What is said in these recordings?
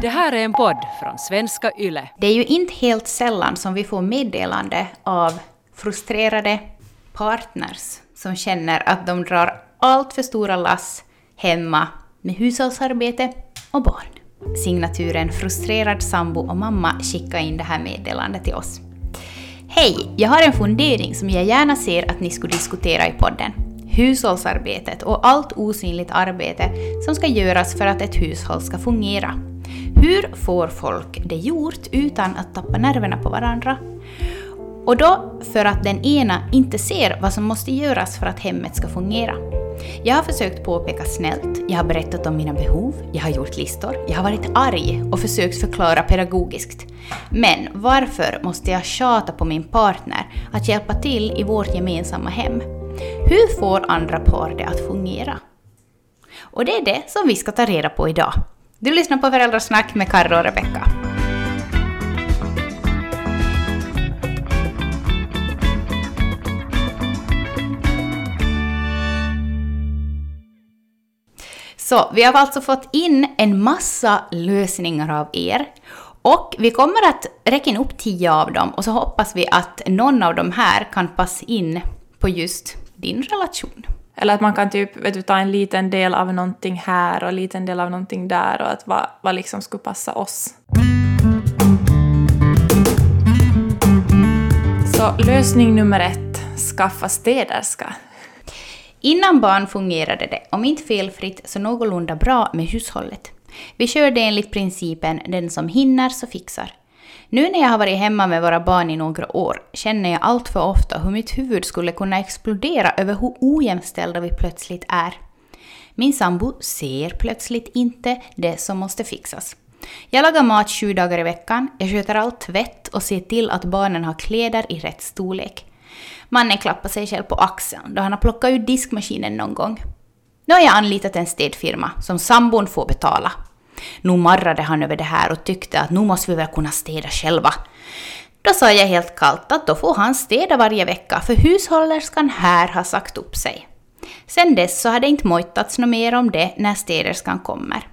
Det här är en podd från svenska YLE. Det är ju inte helt sällan som vi får meddelande av frustrerade partners som känner att de drar allt för stora lass hemma med hushållsarbete och barn. Signaturen Frustrerad sambo och mamma skickade in det här meddelandet till oss. Hej! Jag har en fundering som jag gärna ser att ni skulle diskutera i podden. Hushållsarbetet och allt osynligt arbete som ska göras för att ett hushåll ska fungera. Hur får folk det gjort utan att tappa nerverna på varandra? Och då för att den ena inte ser vad som måste göras för att hemmet ska fungera. Jag har försökt påpeka snällt, jag har berättat om mina behov, jag har gjort listor, jag har varit arg och försökt förklara pedagogiskt. Men varför måste jag tjata på min partner att hjälpa till i vårt gemensamma hem? Hur får andra par det att fungera? Och det är det som vi ska ta reda på idag. Du lyssnar på Föräldrasnack med Karro och Rebecka. Så vi har alltså fått in en massa lösningar av er. Och vi kommer att räcka in upp tio av dem och så hoppas vi att någon av de här kan passa in på just din relation. Eller att man kan typ, vet du, ta en liten del av någonting här och en liten del av någonting där och att vad, vad liksom skulle passa oss. Så lösning nummer ett, skaffa städerska. Innan barn fungerade det, om inte felfritt, så någorlunda bra med hushållet. Vi körde enligt principen den som hinner så fixar. Nu när jag har varit hemma med våra barn i några år känner jag allt för ofta hur mitt huvud skulle kunna explodera över hur ojämställda vi plötsligt är. Min sambo ser plötsligt inte det som måste fixas. Jag lagar mat sju dagar i veckan, jag sköter all tvätt och ser till att barnen har kläder i rätt storlek. Mannen klappar sig själv på axeln då han har plockat ur diskmaskinen någon gång. Nu har jag anlitat en städfirma som sambon får betala. Nu marrade han över det här och tyckte att nu måste vi väl kunna städa själva. Då sa jag helt kallt att då får han städa varje vecka för hushållerskan här har sagt upp sig. Sen dess så har det inte mojtats något mer om det när städerskan kommer.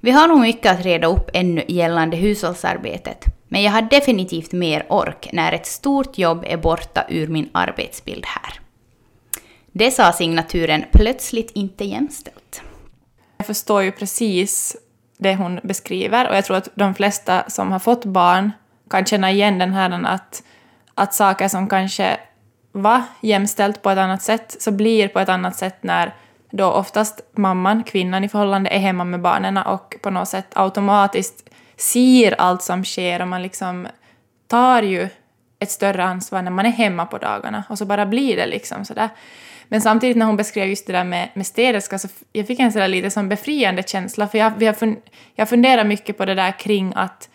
Vi har nog mycket att reda upp ännu gällande hushållsarbetet, men jag har definitivt mer ork när ett stort jobb är borta ur min arbetsbild här. Det sa signaturen plötsligt inte jämställt. Jag förstår ju precis det hon beskriver och jag tror att de flesta som har fått barn kan känna igen den här att, att saker som kanske var jämställt på ett annat sätt så blir på ett annat sätt när då oftast mamman, kvinnan i förhållande, är hemma med barnen och på något sätt automatiskt ser allt som sker och man liksom tar ju ett större ansvar när man är hemma på dagarna och så bara blir det liksom sådär. Men samtidigt när hon beskrev just det där med, med städerska så jag fick en sådär lite som befriande känsla för jag, vi har fun, jag funderar mycket på det där kring att,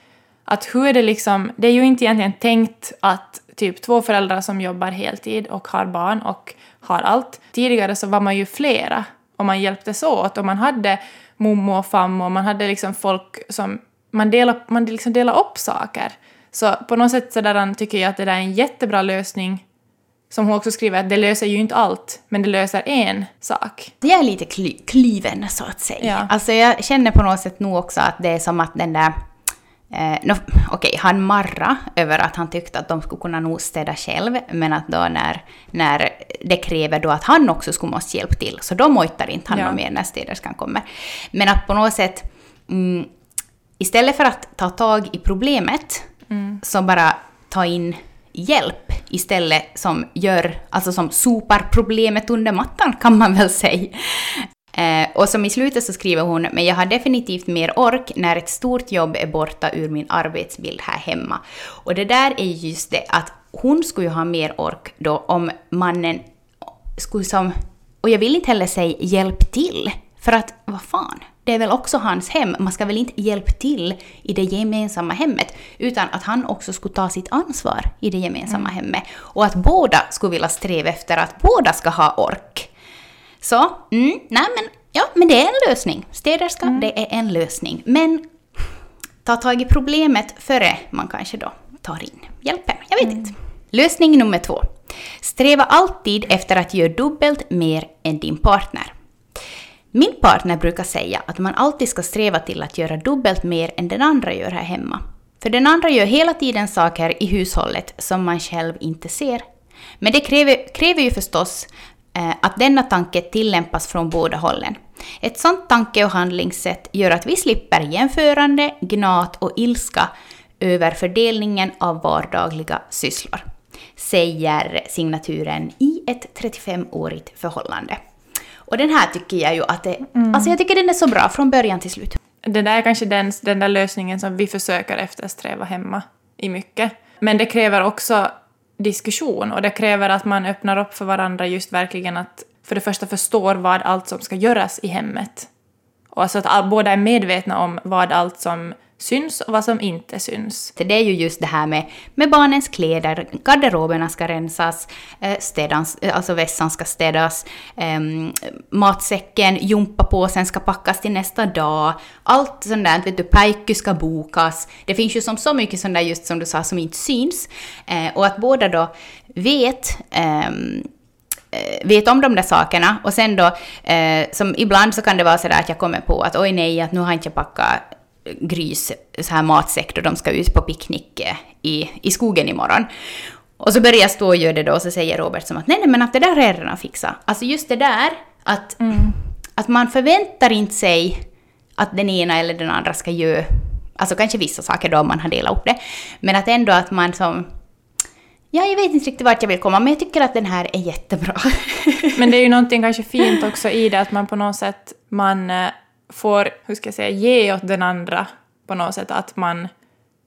att hur är det liksom, det är ju inte egentligen tänkt att typ två föräldrar som jobbar heltid och har barn och har allt. Tidigare så var man ju flera och man hjälptes åt och man hade mommo och fammo och man hade liksom folk som man delade, man liksom delade upp saker. Så på något sätt så där tycker jag att det där är en jättebra lösning som hon också skriver att det löser ju inte allt, men det löser en sak. Det är lite kly klyven så att säga. Ja. Alltså jag känner på något sätt nog också att det är som att den där Eh, no, Okej, okay, han marra över att han tyckte att de skulle kunna nog städa själv, men att då när, när det kräver då att han också skulle måste hjälpa till, så då mojtar inte han ja. mer när städerskan kommer. Men att på något sätt, mm, istället för att ta tag i problemet, mm. så bara ta in hjälp istället som gör, alltså som sopar problemet under mattan kan man väl säga. Eh, och som i slutet så skriver hon, men jag har definitivt mer ork när ett stort jobb är borta ur min arbetsbild här hemma. Och det där är just det att hon skulle ju ha mer ork då om mannen skulle som, och jag vill inte heller säga hjälp till, för att vad fan, det är väl också hans hem, man ska väl inte hjälpa till i det gemensamma hemmet, utan att han också skulle ta sitt ansvar i det gemensamma mm. hemmet. Och att båda skulle vilja sträva efter att båda ska ha ork. Så, mm, nej men, ja, men det är en lösning. Städerska, mm. det är en lösning. Men ta tag i problemet före man kanske då tar in hjälpen. Jag vet mm. inte. Lösning nummer två. Sträva alltid efter att göra dubbelt mer än din partner. Min partner brukar säga att man alltid ska sträva till att göra dubbelt mer än den andra gör här hemma. För den andra gör hela tiden saker i hushållet som man själv inte ser. Men det kräver, kräver ju förstås eh, att denna tanke tillämpas från båda hållen. Ett sådant tanke och handlingssätt gör att vi slipper jämförande, gnat och ilska över fördelningen av vardagliga sysslor, säger signaturen i ett 35-årigt förhållande. Och den här tycker jag ju att det, mm. alltså jag tycker den är så bra från början till slut. Det där är kanske den, den där lösningen som vi försöker eftersträva hemma i mycket. Men det kräver också diskussion och det kräver att man öppnar upp för varandra just verkligen att för det första förstår vad allt som ska göras i hemmet. Och alltså att båda är medvetna om vad allt som syns och vad som inte syns. Det är ju just det här med, med barnens kläder, garderoberna ska rensas, eh, städans, eh, alltså vässan ska städas, um, matsäcken, gympapåsen ska packas till nästa dag, allt sånt där, vet du, pajku ska bokas. Det finns ju som så mycket sånt där just som du sa som inte syns. Eh, och att båda då vet um, vet om de där sakerna och sen då, eh, som ibland så kan det vara så där att jag kommer på att oj nej, att nu har inte jag packat Grys så här matsäck då de ska ut på picknick eh, i, i skogen imorgon. Och så börjar jag stå och göra det då och så säger Robert som att nej, nej men att det där jag redan fixat. Alltså just det där att, mm. att man förväntar inte sig att den ena eller den andra ska göra, alltså kanske vissa saker då om man har delat upp det, men att ändå att man som Ja, jag vet inte riktigt vart jag vill komma, men jag tycker att den här är jättebra. men det är ju någonting kanske fint också i det, att man på något sätt man eh, får, hur ska jag säga, ge åt den andra på något sätt, att man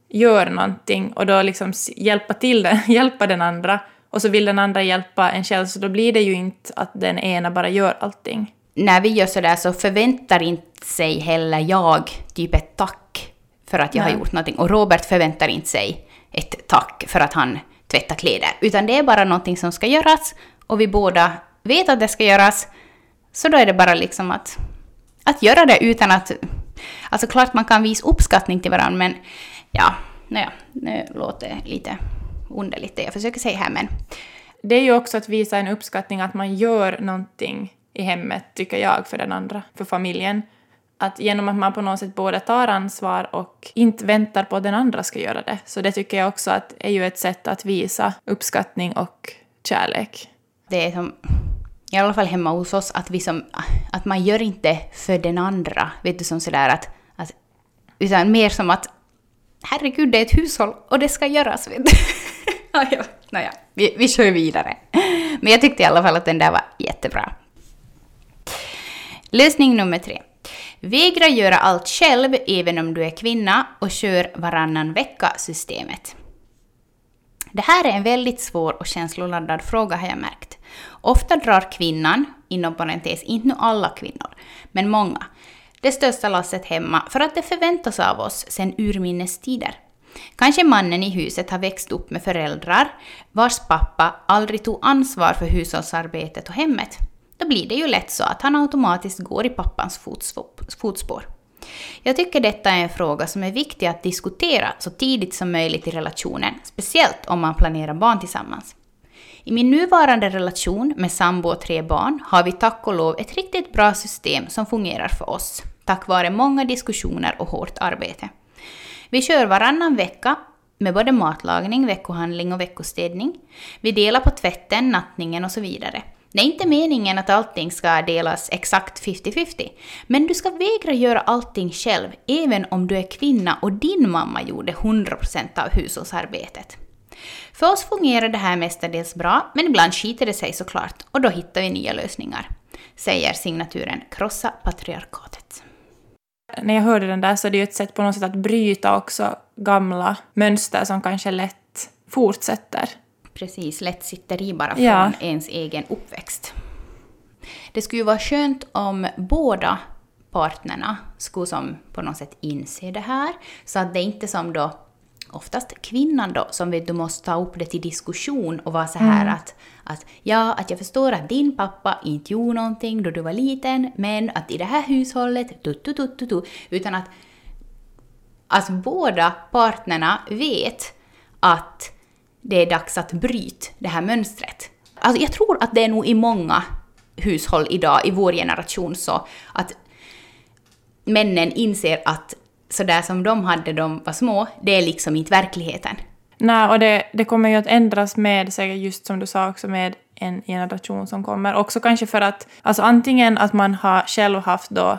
gör någonting och då liksom hjälpa till den, hjälpa den andra och så vill den andra hjälpa en själv så då blir det ju inte att den ena bara gör allting. När vi gör sådär så förväntar inte sig heller jag typ ett tack för att jag Nej. har gjort någonting och Robert förväntar inte sig ett tack för att han tvättar kläder utan det är bara någonting som ska göras och vi båda vet att det ska göras så då är det bara liksom att att göra det utan att... Alltså klart man kan visa uppskattning till varandra, men ja, naja, nu låter det lite underligt det jag försöker säga här, men... Det är ju också att visa en uppskattning att man gör någonting i hemmet, tycker jag, för den andra, för familjen. Att genom att man på något sätt både tar ansvar och inte väntar på att den andra ska göra det. Så det tycker jag också att är ju ett sätt att visa uppskattning och kärlek. Det är som i alla fall hemma hos oss, att, vi som, att man gör inte för den andra, vet du, som sådär att, att utan mer som att herregud, det är ett hushåll och det ska göras, vet du. ja, naja, vi, vi kör vidare. Men jag tyckte i alla fall att den där var jättebra. Lösning nummer tre. Vägra göra allt själv även om du är kvinna och kör varannan vecka-systemet. Det här är en väldigt svår och känsloladdad fråga har jag märkt. Ofta drar kvinnan, inom parentes inte nu alla kvinnor, men många, det största lasset hemma för att det förväntas av oss sedan urminnes tider. Kanske mannen i huset har växt upp med föräldrar vars pappa aldrig tog ansvar för hushållsarbetet och hemmet. Då blir det ju lätt så att han automatiskt går i pappans fotspår. Jag tycker detta är en fråga som är viktig att diskutera så tidigt som möjligt i relationen, speciellt om man planerar barn tillsammans. I min nuvarande relation med sambo och tre barn har vi tack och lov ett riktigt bra system som fungerar för oss, tack vare många diskussioner och hårt arbete. Vi kör varannan vecka med både matlagning, veckohandling och veckostädning. Vi delar på tvätten, nattningen och så vidare. Det är inte meningen att allting ska delas exakt 50-50, men du ska vägra göra allting själv, även om du är kvinna och din mamma gjorde 100% av hushållsarbetet. För oss fungerar det här mestadels bra, men ibland skiter det sig såklart och då hittar vi nya lösningar, säger signaturen Krossa patriarkatet. När jag hörde den där så är det ju ett sätt på något sätt att bryta också gamla mönster som kanske lätt fortsätter. Precis, lätt sitter i bara från ja. ens egen uppväxt. Det skulle ju vara skönt om båda partnerna skulle som på något sätt inse det här, så att det inte som då oftast kvinnan då, som vet, du måste ta upp det till diskussion och vara så här mm. att, att ja, att jag förstår att din pappa inte gjorde någonting då du var liten, men att i det här hushållet, tu, tu, tu, tu, tu, utan att alltså båda partnerna vet att det är dags att bryta det här mönstret. Alltså jag tror att det är nog i många hushåll idag, i vår generation, så att männen inser att sådär som de hade de var små, det är liksom inte verkligheten. Nej, och det, det kommer ju att ändras med, säkert just som du sa också, med en generation som kommer. Också kanske för att, alltså antingen att man har själv haft då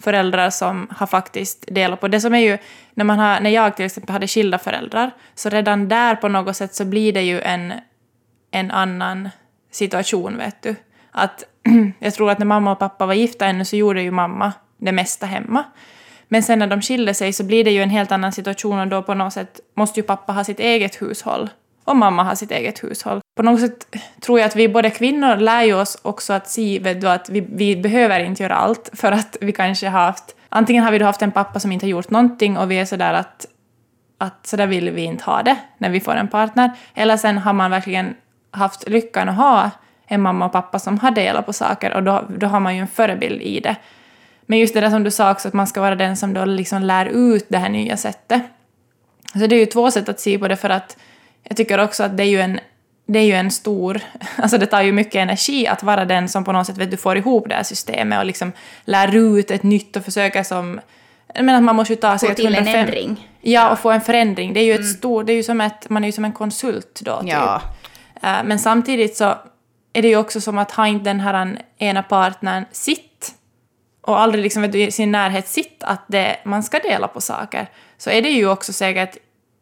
föräldrar som har faktiskt delat på. Det som är ju, när, man har, när jag till exempel hade skilda föräldrar, så redan där på något sätt så blir det ju en, en annan situation, vet du. Att jag tror att när mamma och pappa var gifta ännu så gjorde ju mamma det mesta hemma. Men sen när de skilde sig så blir det ju en helt annan situation och då på något sätt måste ju pappa ha sitt eget hushåll och mamma har sitt eget hushåll. På något sätt tror jag att vi både kvinnor lär ju oss också att se si, att vi, vi behöver inte göra allt för att vi kanske har haft Antingen har vi då haft en pappa som inte har gjort någonting och vi är sådär att, att sådär vill vi inte ha det när vi får en partner. Eller sen har man verkligen haft lyckan att ha en mamma och pappa som har delat på saker och då, då har man ju en förebild i det. Men just det där som du sa också, att man ska vara den som då liksom lär ut det här nya sättet. Så det är ju två sätt att se på det för att jag tycker också att det är ju en, det är ju en stor... Alltså det tar ju mycket energi att vara den som på något sätt vet du, får ihop det här systemet och liksom lär ut ett nytt och försöka som... Jag menar man måste ju ta sig... Få till en ändring. Ja, och få en förändring. Det är ju ett mm. stort... Det är ju som ett... Man är ju som en konsult då, typ. Ja. Uh, men samtidigt så är det ju också som att ha inte den här ena partnern sitt och aldrig liksom vet i sin närhet sitt att det, man ska dela på saker, så är det ju också säkert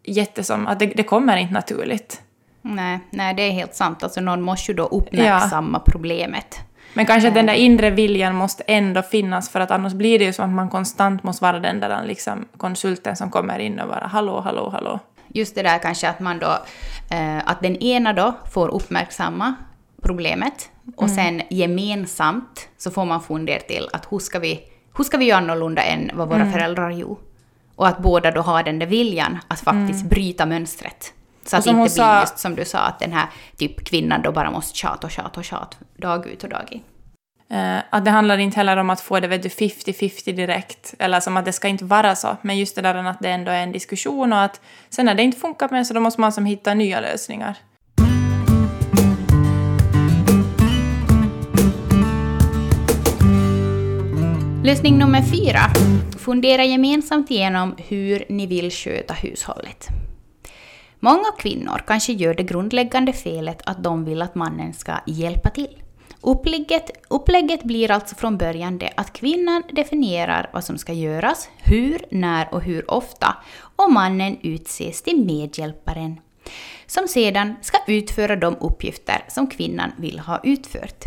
jättesom att det, det kommer inte naturligt. Nej, nej, det är helt sant. Alltså någon måste ju då uppmärksamma ja. problemet. Men kanske den där eh. inre viljan måste ändå finnas för att annars blir det ju som att man konstant måste vara den där liksom, konsulten som kommer in och bara hallå, hallå, hallå. Just det där kanske att man då, eh, att den ena då får uppmärksamma problemet och sen gemensamt så får man fundera till att hur ska vi, hur ska vi göra annorlunda än vad våra mm. föräldrar gjorde? Och att båda då har den där viljan att faktiskt mm. bryta mönstret. Så att det inte blir sa, just som du sa, att den här typ kvinnan då bara måste tjata och tjata och tjata dag ut och dag in. Uh, att det handlar inte heller om att få det 50-50 direkt, eller som att det ska inte vara så, men just det där att det ändå är en diskussion och att sen när det inte funkar med så då måste man som hitta nya lösningar. Lösning nummer fyra. Fundera gemensamt igenom hur ni vill sköta hushållet. Många kvinnor kanske gör det grundläggande felet att de vill att mannen ska hjälpa till. Upplägget, upplägget blir alltså från början det att kvinnan definierar vad som ska göras, hur, när och hur ofta och mannen utses till medhjälparen som sedan ska utföra de uppgifter som kvinnan vill ha utfört.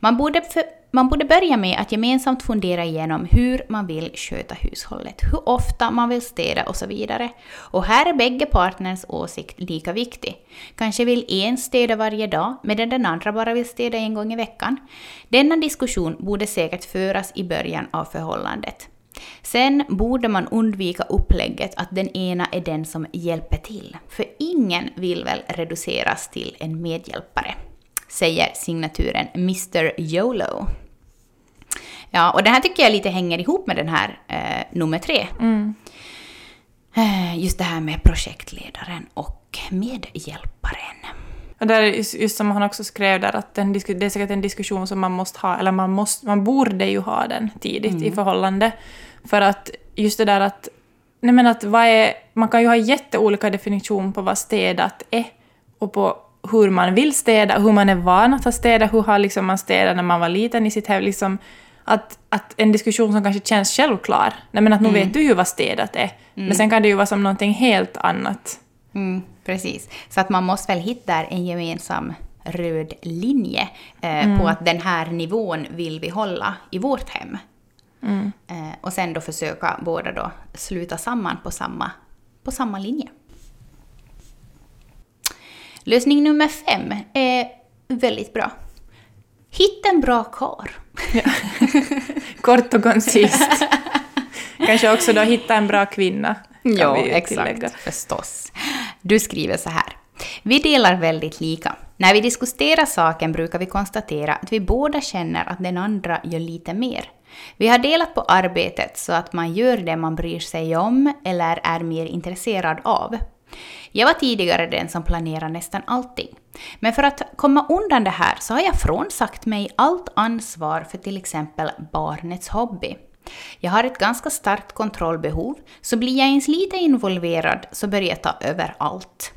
Man borde för, man borde börja med att gemensamt fundera igenom hur man vill sköta hushållet, hur ofta man vill städa och så vidare. Och här är bägge partners åsikt lika viktig. Kanske vill en städa varje dag medan den andra bara vill städa en gång i veckan. Denna diskussion borde säkert föras i början av förhållandet. Sen borde man undvika upplägget att den ena är den som hjälper till, för ingen vill väl reduceras till en medhjälpare säger signaturen Mr YOLO. Ja, och det här tycker jag lite hänger ihop med den här eh, nummer tre. Mm. Eh, just det här med projektledaren och medhjälparen. Och där, just, just som han också skrev där, att den, det är säkert en diskussion som man måste ha, eller man, måste, man borde ju ha den tidigt mm. i förhållande. För att just det där att, nej men att vad är, man kan ju ha jätteolika definition på vad städat är och på hur man vill städa, hur man är van att ha städat, hur har liksom man städat när man var liten i sitt hem. Liksom, att, att en diskussion som kanske känns självklar, nej men att nu mm. vet du ju vad städat är, mm. men sen kan det ju vara som någonting helt annat. Mm, precis, så att man måste väl hitta en gemensam röd linje eh, mm. på att den här nivån vill vi hålla i vårt hem. Mm. Eh, och sen då försöka båda då sluta samman på samma, på samma linje. Lösning nummer fem är väldigt bra. Hitta en bra kar. Ja. Kort och koncist. Kanske också då hitta en bra kvinna. Ja, exakt. Förstås. Du skriver så här. Vi delar väldigt lika. När vi diskuterar saken brukar vi konstatera att vi båda känner att den andra gör lite mer. Vi har delat på arbetet så att man gör det man bryr sig om eller är mer intresserad av. Jag var tidigare den som planerade nästan allting. Men för att komma undan det här så har jag frånsagt mig allt ansvar för till exempel barnets hobby. Jag har ett ganska starkt kontrollbehov, så blir jag ens lite involverad så börjar jag ta över allt.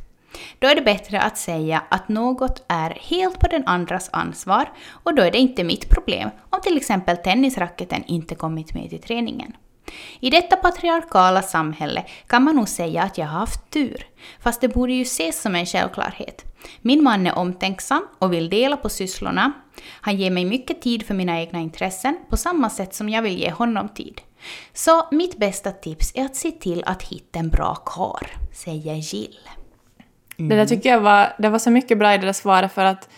Då är det bättre att säga att något är helt på den andras ansvar och då är det inte mitt problem om till exempel tennisracketen inte kommit med till träningen. I detta patriarkala samhälle kan man nog säga att jag har haft tur, fast det borde ju ses som en självklarhet. Min man är omtänksam och vill dela på sysslorna. Han ger mig mycket tid för mina egna intressen på samma sätt som jag vill ge honom tid. Så mitt bästa tips är att se till att hitta en bra kar, säger Jill. Mm. Det där tycker jag var, det var så mycket bra i det där svaret för att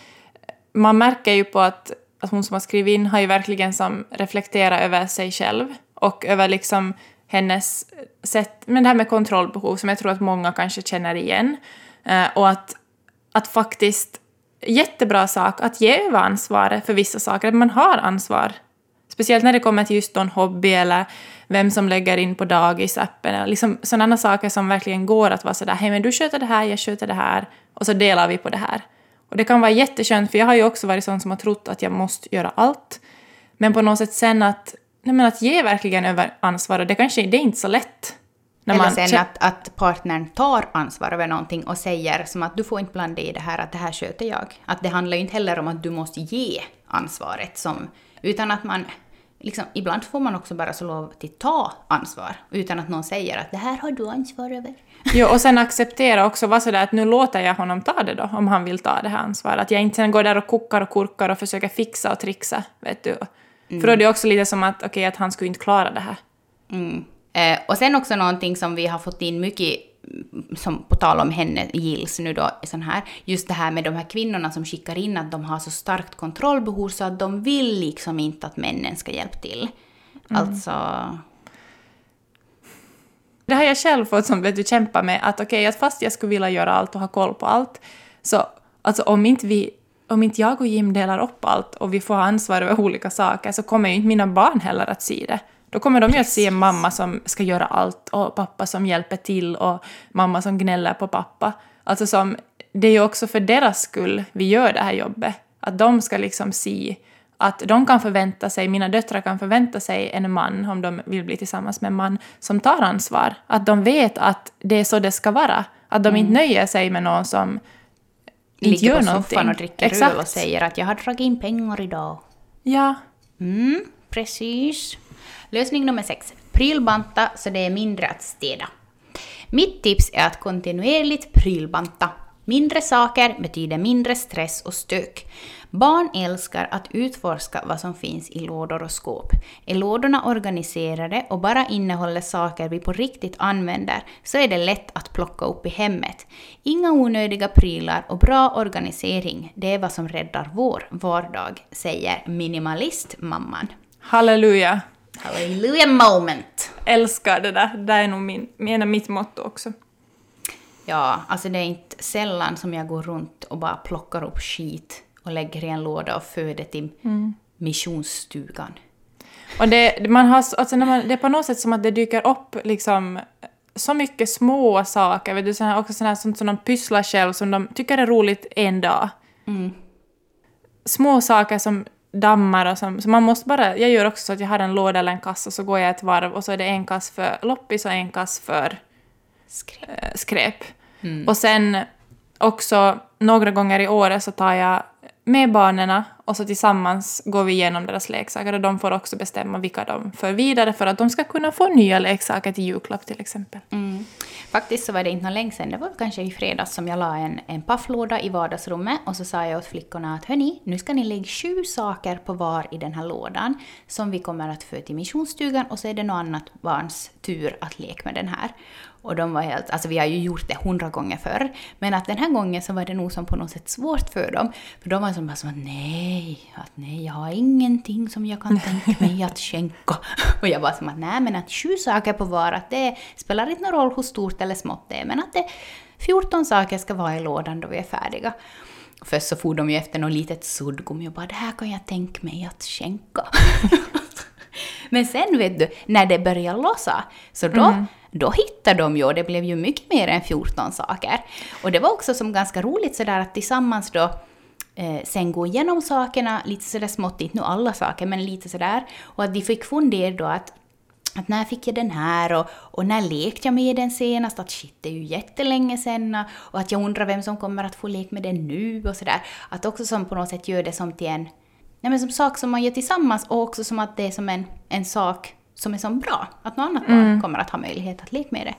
man märker ju på att, att hon som har skrivit in har ju verkligen som reflekterat över sig själv och över liksom hennes sätt, men det här med kontrollbehov som jag tror att många kanske känner igen. Eh, och att, att faktiskt, jättebra sak att ge över ansvaret för vissa saker, att man har ansvar. Speciellt när det kommer till just någon hobby eller vem som lägger in på dagisappen eller liksom sådana saker som verkligen går att vara sådär, hej men du sköter det här, jag sköter det här och så delar vi på det här. Och det kan vara jätteskönt, för jag har ju också varit sån som har trott att jag måste göra allt. Men på något sätt sen att nej men att ge verkligen över ansvar, och det kanske det är inte så lätt. När Eller man sen att, att partnern tar ansvar över någonting och säger som att du får inte blanda i det här, att det här sköter jag. Att det handlar ju inte heller om att du måste ge ansvaret, som, utan att man... Liksom, ibland får man också bara så lov till ta ansvar, utan att någon säger att det här har du ansvar över. Jo, och sen acceptera också, vara sådär att nu låter jag honom ta det då, om han vill ta det här ansvaret. Att jag inte sen går där och kokar och kurkar och försöker fixa och trixa, vet du. Mm. För då är det också lite som att, okay, att han skulle inte klara det här. Mm. Eh, och sen också någonting som vi har fått in mycket, som på tal om henne, Gills nu då, sån här, just det här med de här kvinnorna som skickar in att de har så starkt kontrollbehov så att de vill liksom inte att männen ska hjälpa till. Mm. Alltså... Det har jag själv fått som vet du, kämpa med, att okej, okay, att fast jag skulle vilja göra allt och ha koll på allt, så alltså om inte vi om inte jag och Jim delar upp allt och vi får ha ansvar över olika saker så kommer ju inte mina barn heller att se det. Då kommer de ju att se en mamma som ska göra allt och pappa som hjälper till och mamma som gnäller på pappa. Alltså som, det är ju också för deras skull vi gör det här jobbet. Att de ska liksom se att de kan förvänta sig, mina döttrar kan förvänta sig en man, om de vill bli tillsammans med en man, som tar ansvar. Att de vet att det är så det ska vara. Att de mm. inte nöjer sig med någon som inte ligger på någonting. soffan och dricker Exakt. öl och säger att jag har dragit in pengar idag. Ja. Mm, precis. Lösning nummer sex. Prylbanta så det är mindre att städa. Mitt tips är att kontinuerligt prylbanta. Mindre saker betyder mindre stress och stök. Barn älskar att utforska vad som finns i lådor och skåp. Är lådorna organiserade och bara innehåller saker vi på riktigt använder så är det lätt att plocka upp i hemmet. Inga onödiga prylar och bra organisering, det är vad som räddar vår vardag, säger minimalistmamman. Halleluja! Halleluja moment! Älskar det där. Det är nog min, min, mitt motto också. Ja, alltså det är inte sällan som jag går runt och bara plockar upp skit och lägger i en låda och för det till mm. missionsstugan. Och det, man har, alltså när man, det är på något sätt som att det dyker upp liksom så mycket små saker, vet du, såna, också sådana sånt som de pysslar själv som de tycker är roligt en dag. Mm. Små saker som dammar och som, så man måste bara, jag gör också så att jag har en låda eller en kass och så går jag ett varv och så är det en kass för loppis och en kass för skräp. Äh, skräp. Mm. Och sen också några gånger i året så tar jag med barnen och så tillsammans går vi igenom deras leksaker och de får också bestämma vilka de för vidare för att de ska kunna få nya leksaker till julklapp till exempel. Mm. Faktiskt så var det inte länge sedan, det var kanske i fredags som jag la en, en pafflåda i vardagsrummet och så sa jag åt flickorna att hörni, nu ska ni lägga sju saker på var i den här lådan som vi kommer att få till missionsstugan och så är det något annat barns tur att leka med den här. Och de var helt, alltså vi har ju gjort det hundra gånger förr, men att den här gången så var det nog som på något sätt svårt för dem. För de var som bara som att nej, att nej, jag har ingenting som jag kan tänka mig att skänka. Och jag var som att nej, men att sju saker på var, att det spelar inte någon roll hur stort eller smått det är, men att det 14 saker ska vara i lådan då vi är färdiga. Först så for de ju efter något litet suddgummi och bara det här kan jag tänka mig att skänka. Men sen vet du, när det börjar lossa, så då, mm då hittade de ju, och det blev ju mycket mer än 14 saker. Och det var också som ganska roligt sådär att tillsammans då eh, sen gå igenom sakerna, lite sådär smått, inte nu alla saker, men lite sådär. Och att de fick fundera då att att när fick jag den här och, och när lekte jag med den senast? Att shit, det är ju jättelänge sen och att jag undrar vem som kommer att få leka med den nu och sådär. Att också som på något sätt gör det som till en nej men som sak som man gör tillsammans och också som att det är som en, en sak som är så bra. Att något annat mm. barn kommer att ha möjlighet att leka med det.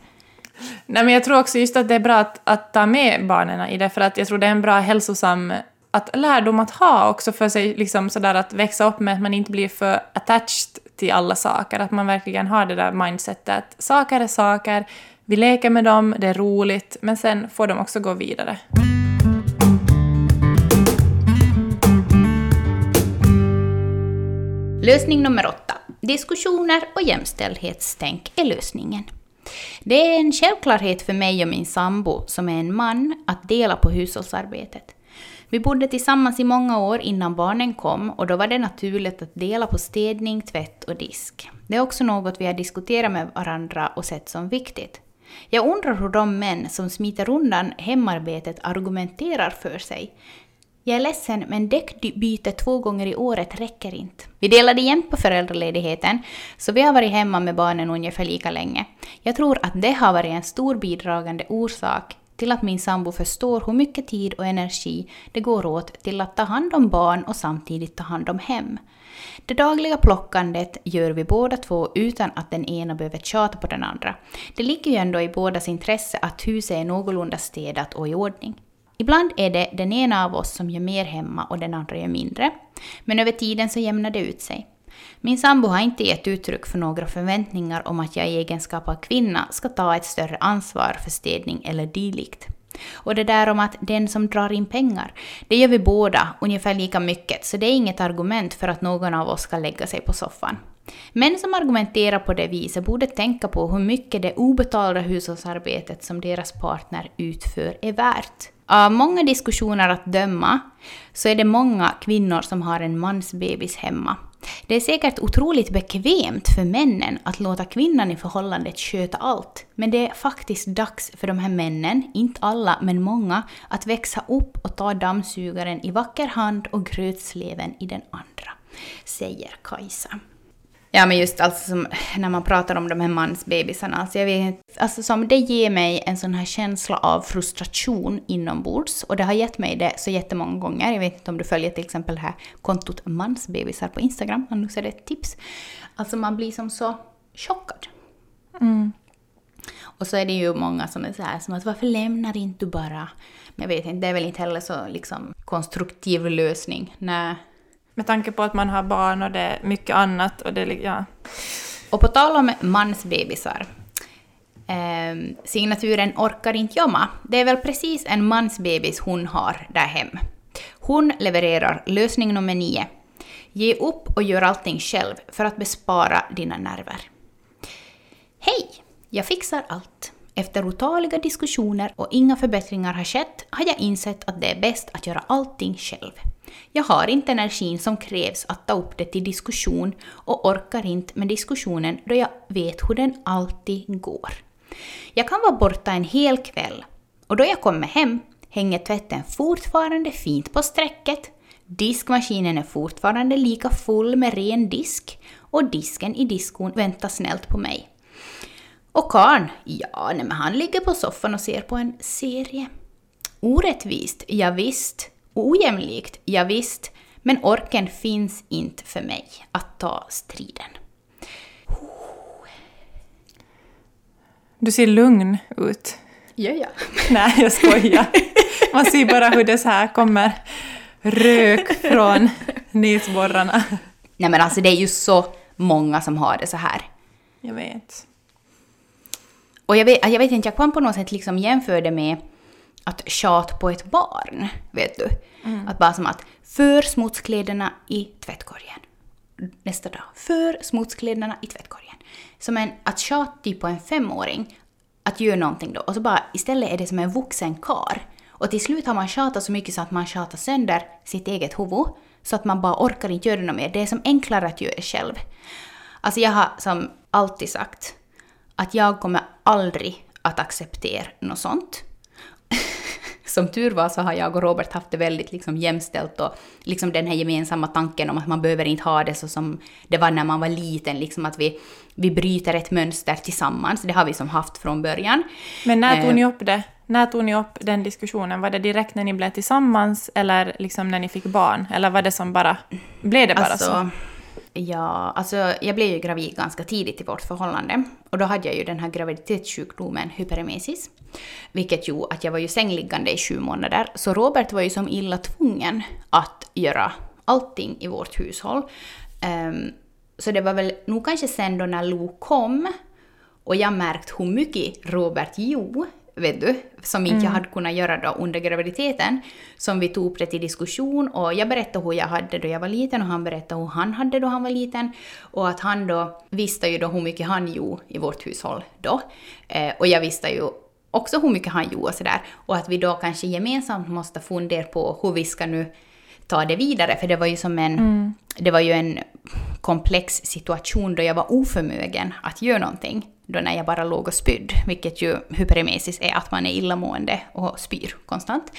Nej, men jag tror också just att det är bra att, att ta med barnen i det, för att jag tror det är en bra hälsosam att lärdom att ha också för sig, liksom sådär att växa upp med att man inte blir för attached till alla saker, att man verkligen har det där mindsetet att saker är saker, vi leker med dem, det är roligt, men sen får de också gå vidare. Lösning nummer åtta. Diskussioner och jämställdhetstänk är lösningen. Det är en självklarhet för mig och min sambo, som är en man, att dela på hushållsarbetet. Vi bodde tillsammans i många år innan barnen kom och då var det naturligt att dela på städning, tvätt och disk. Det är också något vi har diskuterat med varandra och sett som viktigt. Jag undrar hur de män som smiter undan hemarbetet argumenterar för sig. Jag är ledsen, men däckbyte två gånger i året räcker inte. Vi delade jämt på föräldraledigheten, så vi har varit hemma med barnen ungefär lika länge. Jag tror att det har varit en stor bidragande orsak till att min sambo förstår hur mycket tid och energi det går åt till att ta hand om barn och samtidigt ta hand om hem. Det dagliga plockandet gör vi båda två utan att den ena behöver tjata på den andra. Det ligger ju ändå i bådas intresse att huset är någorlunda städat och i ordning. Ibland är det den ena av oss som gör mer hemma och den andra gör mindre. Men över tiden så jämnar det ut sig. Min sambo har inte gett uttryck för några förväntningar om att jag i egenskap av kvinna ska ta ett större ansvar för städning eller dylikt. Och det där om att den som drar in pengar, det gör vi båda ungefär lika mycket, så det är inget argument för att någon av oss ska lägga sig på soffan. Män som argumenterar på det viset borde tänka på hur mycket det obetalda hushållsarbetet som deras partner utför är värt. Av många diskussioner att döma så är det många kvinnor som har en mansbebis hemma. Det är säkert otroligt bekvämt för männen att låta kvinnan i förhållandet sköta allt, men det är faktiskt dags för de här männen, inte alla men många, att växa upp och ta dammsugaren i vacker hand och grötsleven i den andra, säger Kajsa. Ja, men just alltså som, när man pratar om de här mansbebisarna, alltså jag vet, alltså som det ger mig en sån här känsla av frustration inombords. Och det har gett mig det så jättemånga gånger. Jag vet inte om du följer till exempel det här kontot mansbebisar på Instagram, annars är det ett tips. Alltså man blir som så chockad. Mm. Och så är det ju många som är så här som att varför lämnar inte du bara? Men jag vet inte, det är väl inte heller så liksom konstruktiv lösning. Nej, med tanke på att man har barn och det är mycket annat. Och, det, ja. och på tal om mansbebisar. Eh, signaturen orkar inte jobba. Det är väl precis en mansbebis hon har där hem. Hon levererar lösning nummer nio. Ge upp och gör allting själv för att bespara dina nerver. Hej! Jag fixar allt. Efter otaliga diskussioner och inga förbättringar har skett har jag insett att det är bäst att göra allting själv. Jag har inte energin som krävs att ta upp det till diskussion och orkar inte med diskussionen då jag vet hur den alltid går. Jag kan vara borta en hel kväll och då jag kommer hem hänger tvätten fortfarande fint på strecket, diskmaskinen är fortfarande lika full med ren disk och disken i diskon väntar snällt på mig. Och karn, ja, nej, men han ligger på soffan och ser på en serie. Orättvist, ja, visst. Ojämlikt, ja, visst. Men orken finns inte för mig att ta striden. Du ser lugn ut. Gör jag? Nej, jag skojar. Man ser bara hur det så här kommer rök från näsborrarna. Nej men alltså det är ju så många som har det så här. Jag vet. Och jag vet, jag vet inte, jag kan på något sätt liksom jämföra det med att tjat på ett barn. Vet du? Mm. Att bara som att för smutskläderna i tvättkorgen. Nästa dag, för smutskläderna i tvättkorgen. Som en, att tjata typ på en femåring att göra någonting då. Och så bara istället är det som en vuxen kar. Och till slut har man tjatat så mycket så att man tjatar sönder sitt eget huvud. Så att man bara orkar inte göra något mer. Det är som enklare att göra det själv. Alltså jag har som alltid sagt att jag kommer aldrig att acceptera något sånt. Som tur var så har jag och Robert haft det väldigt liksom jämställt och liksom den här gemensamma tanken om att man behöver inte ha det så som det var när man var liten, liksom att vi, vi bryter ett mönster tillsammans. Det har vi som haft från början. Men när tog ni upp det? När tog ni upp den diskussionen? Var det direkt när ni blev tillsammans eller liksom när ni fick barn? Eller var det som bara... Blev det bara alltså, så? Ja, alltså jag blev ju gravid ganska tidigt i vårt förhållande. Och då hade jag ju den här graviditetssjukdomen hyperemesis. Vilket gjorde att jag var ju sängliggande i sju månader. Så Robert var ju som illa tvungen att göra allting i vårt hushåll. Um, så det var väl nog kanske sen då när Lo kom och jag märkt hur mycket Robert gjorde vet du, som inte mm. jag hade kunnat göra då under graviditeten, som vi tog upp det till diskussion och jag berättade hur jag hade då jag var liten och han berättade hur han hade då han var liten och att han då visste ju då hur mycket han gjorde i vårt hushåll då. Eh, och jag visste ju också hur mycket han gjorde och sådär och att vi då kanske gemensamt måste fundera på hur vi ska nu ta det vidare, för det var ju som en, mm. det var ju en komplex situation då jag var oförmögen att göra någonting då när jag bara låg och spydde, vilket ju hyperemesis är att man är illamående och spyr konstant.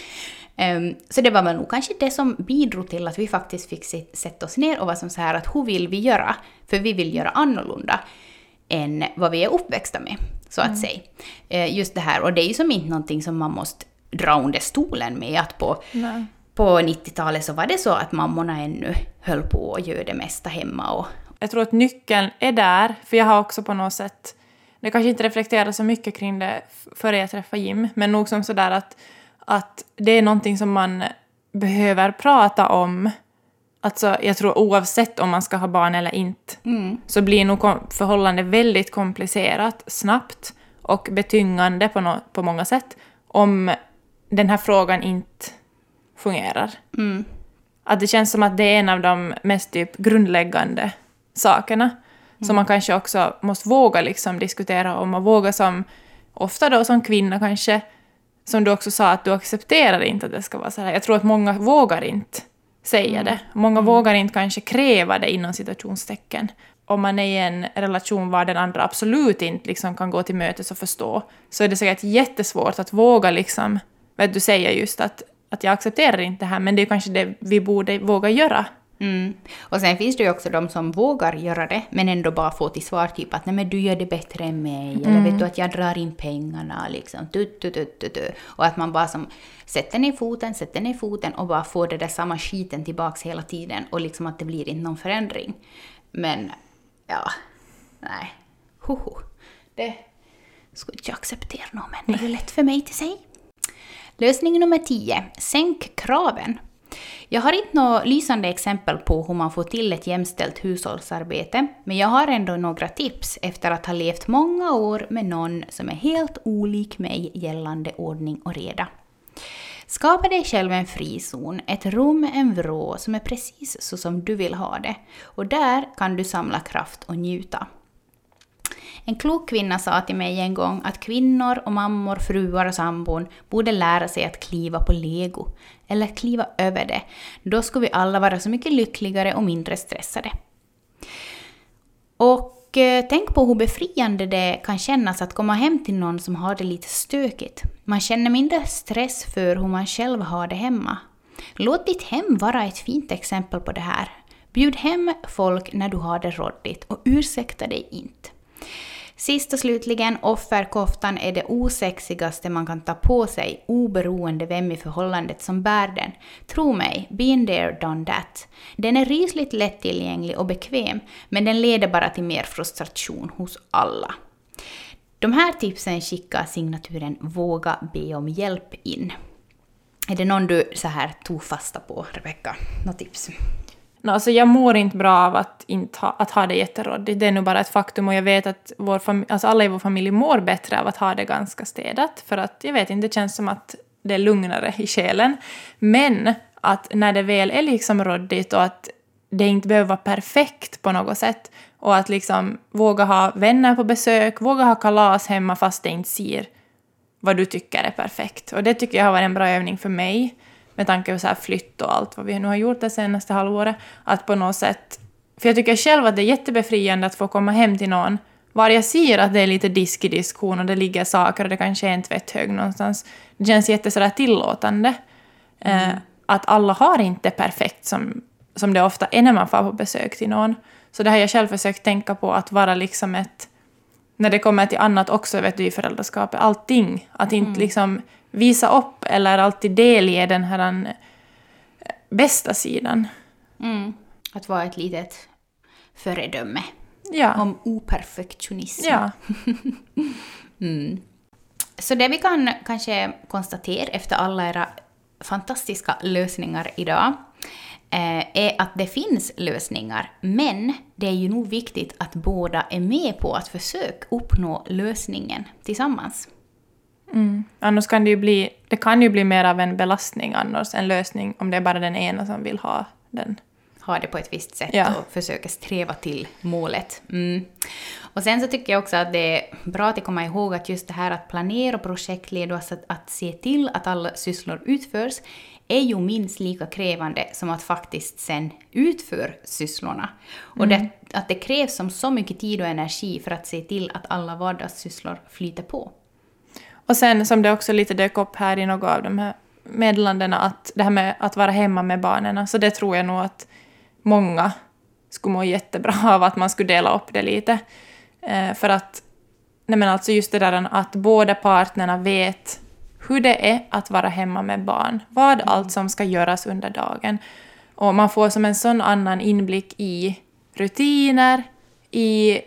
Um, så det var väl nog kanske det som bidrog till att vi faktiskt fick sätta oss ner och vara som så här att hur vill vi göra? För vi vill göra annorlunda än vad vi är uppväxta med, så att mm. säga. Uh, just det här, och det är ju som inte någonting som man måste dra under stolen med, att på på 90-talet så var det så att mammorna ännu höll på att göra det mesta hemma. Och... Jag tror att nyckeln är där, för jag har också på något sätt jag kanske inte reflekterade så mycket kring det före jag träffade Jim, men nog som sådär att, att det är någonting som man behöver prata om. Alltså, jag tror oavsett om man ska ha barn eller inte, mm. så blir nog förhållandet väldigt komplicerat snabbt och betyngande på, no på många sätt om den här frågan inte fungerar. Mm. Att det känns som att det är en av de mest typ grundläggande sakerna. Mm. Som man kanske också måste våga liksom diskutera om och våga som, ofta då som kvinna kanske, som du också sa att du accepterar inte att det ska vara så här. Jag tror att många vågar inte säga mm. det. Många mm. vågar inte kanske kräva det inom situationstecken. Om man är i en relation var den andra absolut inte liksom kan gå till mötes och förstå, så är det säkert jättesvårt att våga liksom, vet du säger just att, att jag accepterar inte det här, men det är kanske det vi borde våga göra Mm. Och sen finns det ju också de som vågar göra det, men ändå bara får till svar typ att nej men du gör det bättre än mig, mm. eller vet du att jag drar in pengarna liksom, tu, tu, tu, tu, tu. Och att man bara som sätter ner foten, sätter ner foten och bara får det där samma skiten tillbaks hela tiden och liksom att det blir inte någon förändring. Men, ja, nej, hoho. Det skulle inte jag acceptera någon, men det är ju lätt för mig till sig. Lösning nummer 10. Sänk kraven. Jag har inte några lysande exempel på hur man får till ett jämställt hushållsarbete, men jag har ändå några tips efter att ha levt många år med någon som är helt olik mig gällande ordning och reda. Skapa dig själv en frizon, ett rum, en vrå som är precis så som du vill ha det. Och där kan du samla kraft och njuta. En klok kvinna sa till mig en gång att kvinnor och mammor, fruar och sambon borde lära sig att kliva på lego, eller kliva över det. Då skulle vi alla vara så mycket lyckligare och mindre stressade. Och eh, tänk på hur befriande det kan kännas att komma hem till någon som har det lite stökigt. Man känner mindre stress för hur man själv har det hemma. Låt ditt hem vara ett fint exempel på det här. Bjud hem folk när du har det råddigt och ursäkta dig inte. Sist och slutligen, offerkoftan är det osexigaste man kan ta på sig oberoende vem i förhållandet som bär den. Tro mig, been there, done that. Den är rysligt lättillgänglig och bekväm, men den leder bara till mer frustration hos alla. De här tipsen skickar signaturen Våga be om hjälp in. Är det någon du så här tog fasta på, Rebecka? Något tips? No, alltså jag mår inte bra av att, inte ha, att ha det jätteråddigt. Det är nog bara ett faktum och jag vet att vår alltså alla i vår familj mår bättre av att ha det ganska städat. För att jag vet inte, det känns som att det är lugnare i själen. Men att när det väl är liksom råddigt och att det inte behöver vara perfekt på något sätt och att liksom våga ha vänner på besök, våga ha kalas hemma fast det inte ser vad du tycker är perfekt. Och det tycker jag har varit en bra övning för mig med tanke på så här flytt och allt vad vi nu har gjort det senaste halvåret, att på något sätt... För jag tycker själv att det är jättebefriande att få komma hem till någon var jag ser att det är lite disk i diskon och det ligger saker och det kanske är en tvätthög någonstans. Det känns jättesådär tillåtande. Mm. Eh, att alla har inte perfekt som, som det ofta är när man får på besök till någon. Så det har jag själv försökt tänka på, att vara liksom ett... När det kommer till annat också vet du, i föräldraskapet, allting. Att inte mm. liksom visa upp eller alltid delge den här eh, bästa sidan. Mm. Att vara ett litet föredöme. Ja. Om operfektionism. Ja. mm. Så det vi kan kanske konstatera efter alla era fantastiska lösningar idag eh, är att det finns lösningar, men det är ju nog viktigt att båda är med på att försöka uppnå lösningen tillsammans. Mm. Annars kan det ju bli, det kan ju bli mer av en belastning annars, en lösning, om det är bara den ena som vill ha den. Ha det på ett visst sätt ja. och försöka sträva till målet. Mm. Och sen så tycker jag också att det är bra att komma ihåg att just det här att planera och projektleda och att, att se till att alla sysslor utförs är ju minst lika krävande som att faktiskt sen utföra sysslorna. Och det, mm. att det krävs som så mycket tid och energi för att se till att alla vardagssysslor flyter på. Och sen som det också lite dök upp här i något av de här meddelandena, att det här med att vara hemma med barnen, så det tror jag nog att många skulle må jättebra av att man skulle dela upp det lite. Eh, för att, nej men alltså just det där att båda partnerna vet hur det är att vara hemma med barn, vad mm. allt som ska göras under dagen. Och man får som en sån annan inblick i rutiner, i,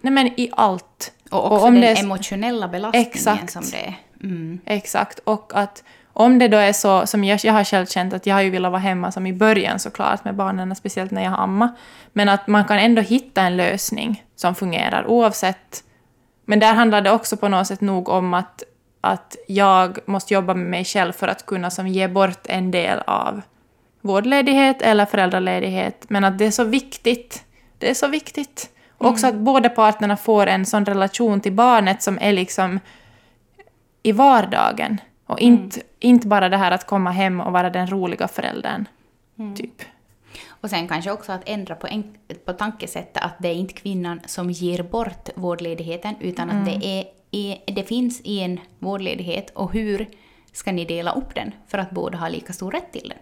nej men i allt. Och också och om den det, emotionella belastningen exakt, som det är. Mm. Exakt, och att om det då är så som jag, jag har själv känt att jag har ju velat vara hemma som i början såklart med barnen, speciellt när jag har amma, men att man kan ändå hitta en lösning som fungerar oavsett. Men där handlar det också på något sätt nog om att, att jag måste jobba med mig själv för att kunna som ge bort en del av vårdledighet eller föräldraledighet, men att det är så viktigt. Det är så viktigt. Mm. Också att båda parterna får en sån relation till barnet som är liksom i vardagen. Och mm. inte, mm. inte bara det här att komma hem och vara den roliga föräldern. Mm. Typ. Och sen kanske också att ändra på, en, på tankesättet att det är inte kvinnan som ger bort vårdledigheten utan att det, mm. är, det finns en vårdledighet och hur ska ni dela upp den för att båda har lika stor rätt till den.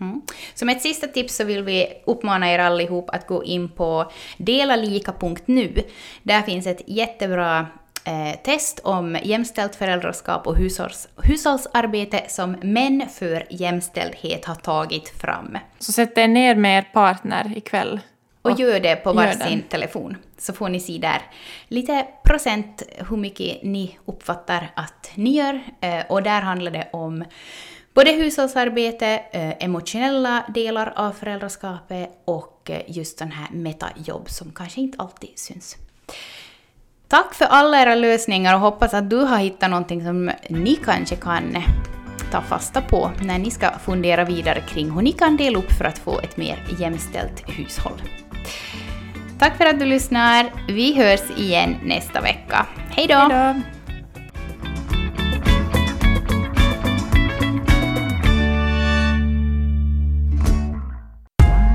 Mm. Mm. Som ett sista tips så vill vi uppmana er allihop att gå in på delalika.nu. Där finns ett jättebra eh, test om jämställt föräldraskap och hushålls, hushållsarbete som Män för jämställdhet har tagit fram. Så sätt er ner med er partner ikväll. Och, och gör det på varsin telefon. Så får ni se där lite procent hur mycket ni uppfattar att ni gör. Eh, och där handlar det om både hushållsarbete, eh, emotionella delar av föräldraskapet och eh, just den här metajobb som kanske inte alltid syns. Tack för alla era lösningar och hoppas att du har hittat någonting som ni kanske kan eh, ta fasta på när ni ska fundera vidare kring hur ni kan dela upp för att få ett mer jämställt hushåll. Tack för att du lyssnar. Vi hörs igen nästa vecka. Hej då!